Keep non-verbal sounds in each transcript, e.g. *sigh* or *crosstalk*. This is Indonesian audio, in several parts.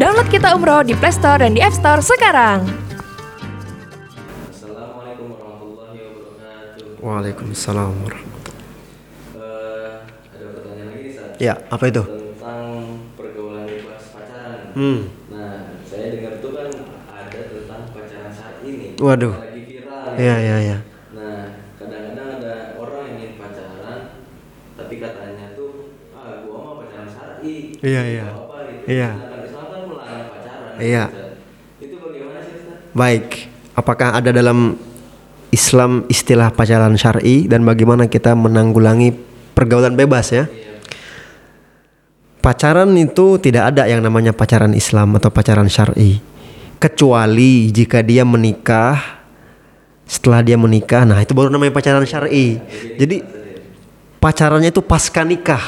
Download Kita Umroh di Play Store dan di App Store sekarang. Assalamualaikum warahmatullahi wabarakatuh. Waalaikumsalam Eh, ada pertanyaan lagi nih. Ya, apa itu? Tentang pergaulan bebas pacaran. Hmm. Nah, saya dengar tuh kan ada tentang pacaran saat ini. Waduh. Lagi viral. Iya, iya, iya. Nah, kadang-kadang ada orang yang ingin pacaran, tapi katanya tuh, ah, gua mau pacaran syar'i. Iya, iya. Gak apa gitu. Iya. Sedangkan Islam kan melarang pacaran. Iya. Ustaz. Itu bagaimana sih Ustaz? Baik. Apakah ada dalam Islam istilah pacaran syar'i dan bagaimana kita menanggulangi pergaulan bebas ya? Pacaran itu tidak ada yang namanya pacaran Islam atau pacaran syar'i. Kecuali jika dia menikah setelah dia menikah, nah itu baru namanya pacaran syar'i. Jadi pacarannya itu pasca nikah.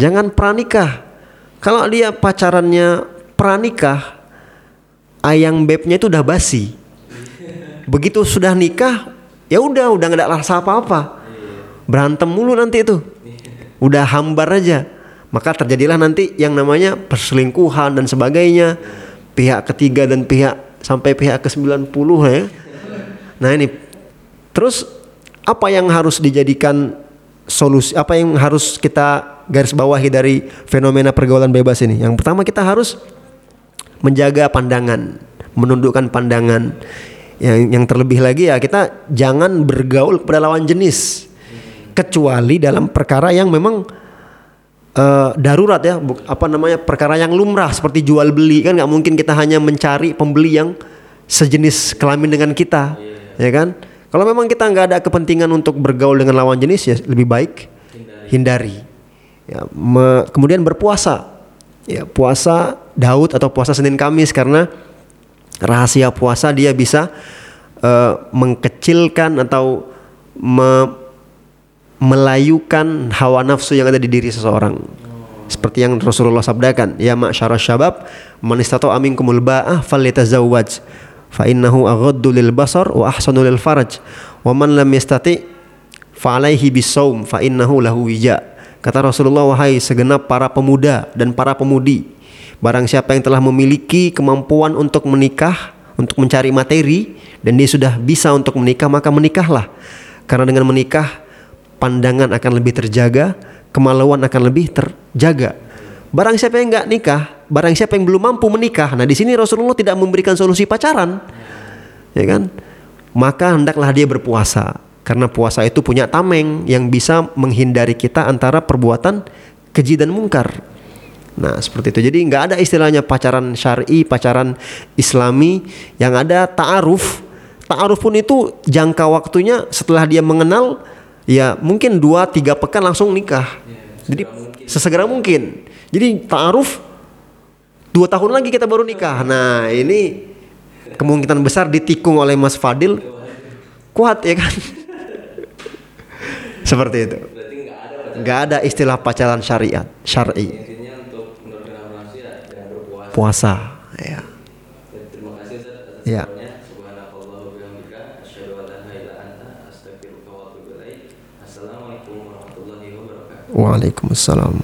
Jangan pranikah. Kalau dia pacarannya pranikah, ayang bebnya itu udah basi. Begitu sudah nikah, ya udah udah nggak ada rasa apa-apa. Berantem mulu nanti itu. Udah hambar aja. Maka terjadilah nanti yang namanya perselingkuhan dan sebagainya. Pihak ketiga dan pihak sampai pihak ke-90 ya. Nah ini. Terus apa yang harus dijadikan solusi apa yang harus kita garis bawahi dari fenomena pergaulan bebas ini? Yang pertama kita harus menjaga pandangan, menundukkan pandangan. Yang yang terlebih lagi ya kita jangan bergaul kepada lawan jenis. Kecuali dalam perkara yang memang eh, darurat ya, apa namanya perkara yang lumrah seperti jual beli. Kan nggak mungkin kita hanya mencari pembeli yang sejenis kelamin dengan kita, ya kan? Kalau memang kita nggak ada kepentingan untuk bergaul dengan lawan jenis ya lebih baik hindari. Ya, me- kemudian berpuasa, ya puasa Daud atau puasa Senin Kamis karena rahasia puasa dia bisa eh, mengkecilkan atau me- melayukan hawa nafsu yang ada di diri seseorang. Seperti yang Rasulullah sabdakan, ya ma'syara syabab, man istata'a minkumul ba'ah falyatazawwaj fa innahu aghaddu lil basar wa ahsanu lil faraj wa man lam yastati fa alaihi bisawm fa innahu lahu wija. Kata Rasulullah wahai segenap para pemuda dan para pemudi, barang siapa yang telah memiliki kemampuan untuk menikah, untuk mencari materi dan dia sudah bisa untuk menikah maka menikahlah. Karena dengan menikah pandangan akan lebih terjaga, kemaluan akan lebih terjaga. Barang siapa yang nggak nikah, barang siapa yang belum mampu menikah, nah di sini Rasulullah tidak memberikan solusi pacaran, ya kan? Maka hendaklah dia berpuasa, karena puasa itu punya tameng yang bisa menghindari kita antara perbuatan keji dan mungkar. Nah seperti itu. Jadi nggak ada istilahnya pacaran syari, pacaran Islami, yang ada ta'aruf. Ta'aruf pun itu jangka waktunya setelah dia mengenal ya mungkin dua tiga pekan langsung nikah. Jadi sesegera mungkin. Jadi ta'aruf dua tahun lagi kita baru nikah. Nah ini kemungkinan besar ditikung oleh Mas Fadil kuat ya kan. *laughs* Seperti itu. Nggak ada istilah pacaran syariat, syar'i, ya puasa. Ya. Terima kasih Ya. jawabannya. Subhanakallah wa bihamdika asyhadu an la ilaha illa anta astaghfiruka wa atubu ilaik. Assalamualaikum warahmatullahi wabarakatuh. Waalaikumsalam